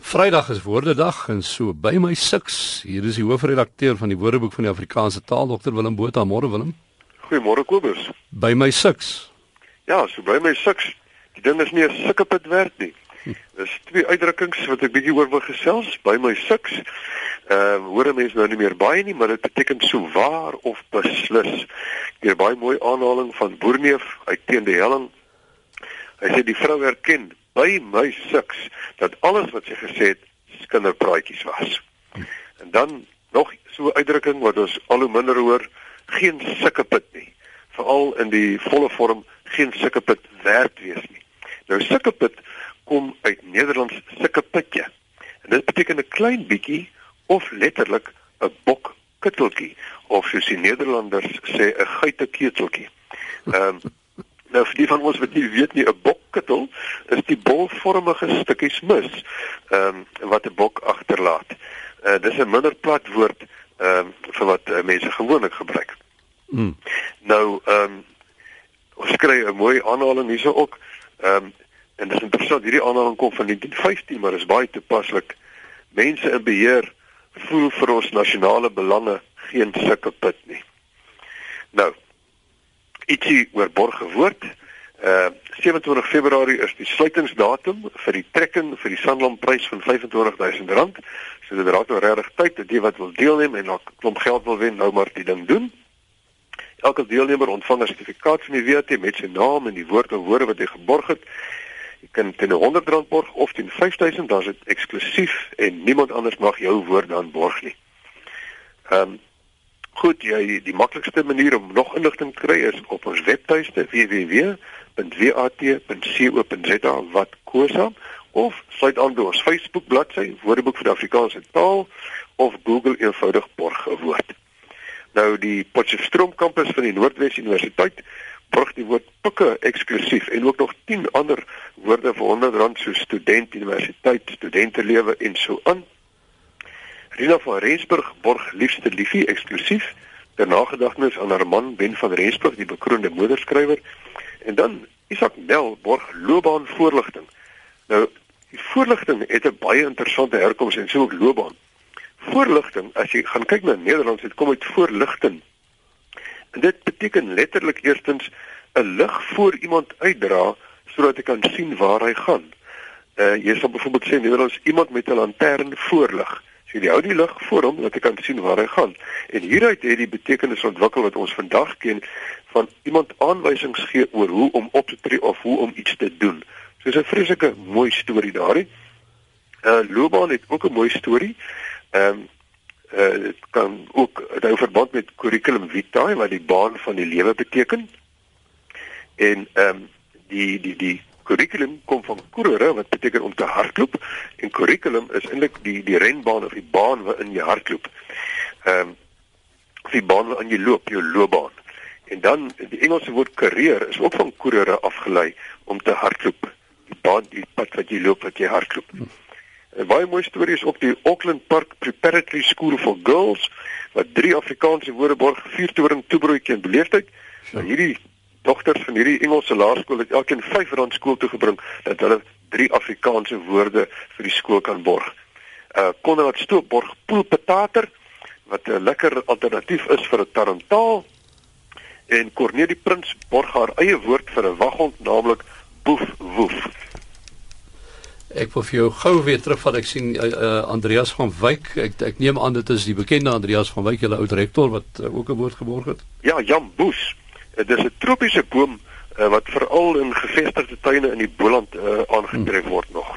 Vrydag is Woordedag en so by my siks. Hier is die hoofredakteur van die Woordeboek van die Afrikaanse taal, Dr Willem Botha. Môre Willem. Goeiemôre Kobus. By my siks. Ja, so by my siks. Die ding is nie 'n sulke pit werd nie. Dis twee uitdrukkings wat ek bietjie oor wil gesels by my siks. Ehm uh, hoor mense nou nie meer baie nie, maar dit beteken so waar of beslis. Hier baie mooi aanhaling van Boerneef uit teen die helling. Hy sê die vrou erken by my siks dat alles wat sy gesê het kinderpraatjies was. En dan nog so 'n uitdrukking wat ons al hoe minder hoor, geen sulke pit nie. Veral in die volle vorm geen sulke pit werd wees nie. Nou sulke pit kom uit Nederlands sulke pitjie. En dit beteken 'n klein bietjie of letterlik 'n bok kitteltjie of soos die Nederlanders sê 'n geiteketeltjie. Ehm um, Nou vir die van ons wat nie weet nie, 'n bokkittel is die bolvormige stukkies mis ehm um, wat 'n bok agterlaat. Uh dis 'n minder plat woord ehm um, vir wat uh, mense gewoonlik gebruik. Mm. Nou ehm um, ons kry 'n mooi aanhaling hierso ook. Ehm um, en dis interessant, hierdie aanhaling kom van 1915, maar is baie toepaslik. Mense in beheer voel vir ons nasionale belange geen sulke put nie. Nou ietsie oor borgewoord. Uh 27 Februarie is die sluitingsdatum vir die trekking vir die Sanlamprys van R25000. So dit raak nou regtig tyd dat die wat wil deelneem en 'n klomp geld wil wen, nou maar die ding doen. Elke deelnemer ontvang 'n sertifikaat van die WT met sy naam en die woord en woorde wat hy geborg het. Jy kan teen R100 borg of teen R5000, dan is dit eksklusief en niemand anders mag jou woord dan borg nie. Ehm um, Goed, jy die maklikste manier om nog inligting te kry is op ons webtuiste www.wat.co.za wat kosa of sluit aan by ons Facebook bladsy Woordeboek vir die Afrikaanse taal of Google eenvoudig borg 'n woord. Nou die Potchefstroom kampus van die Noordwes Universiteit borg die woord pikke eksklusief en ook nog 10 ander woorde vir R100 so student universiteit, studentelewe en so aan. Rina van Rensburg borg liefste liefie eksklusief ter nagedagtenis aan haar man Ben van Rensburg die bekroonde moederskrywer en dan Isak Nel borg loopbaan voorligting. Nou die voorligting het 'n baie interessante herkoms en so ook loopbaan. Voorligting as jy gaan kyk na Nederlands het kom uit voorligting. En dit beteken letterlik eerstens 'n lig voor iemand uitdra sodat jy kan sien waar hy gaan. Uh jy sal byvoorbeeld sê Nederlands iemand met 'n lantern voorlig. So die hou die lig voor hom dat hy kan sien waar hy gaan. En hieruit het die betekenis ontwikkel wat ons vandag ken van iemand aanwysings gee oor hoe om op te tree of hoe om iets te doen. So 'n vreeslike mooi storie daarin. Uh Loban het ook 'n mooi storie. Ehm um, uh dit kan ook nou verband met curriculum vitae wat die baan van die lewe beteken. En ehm um, die die die Curriculum kom van kurere wat beteken om te hardloop en curriculum is eintlik die die renbaan of die baan waarin jy hardloop. Ehm um, die baan waarin jy loop, jou loopbaan. En dan die Engelse woord career is ook van kurere afgelei om te hardloop. Die baan, die pad wat jy loop wat jy hardloop. 'n Baie mooi storie is op die Auckland Park Preparatory School for Girls wat drie Afrikaanse woorde borg, vier toring toebroodjie en beleefdheid. Nou hierdie dogters van hierdie Engelse laerskool het elkeen R5 skool toe gebring dat hulle drie Afrikaanse woorde vir die skool kan borg. Uh Konrad Stoop borg poolpatater wat 'n lekker alternatief is vir 'n tarantaal en Cornelie Prins borg haar eie woord vir 'n waghond naamlik boef woef. Ek wil vir jou gou weer terugvat. Ek sien uh, uh, Andreas van Wyk. Ek ek neem aan dit is die bekende Andreas van Wyk, julle ou rektor wat uh, ook 'n woord geborg het. Ja, Jan Boes. Dit is 'n tropiese boom uh, wat veral in gevestigde tuine in die Boland uh, aangetref word nog.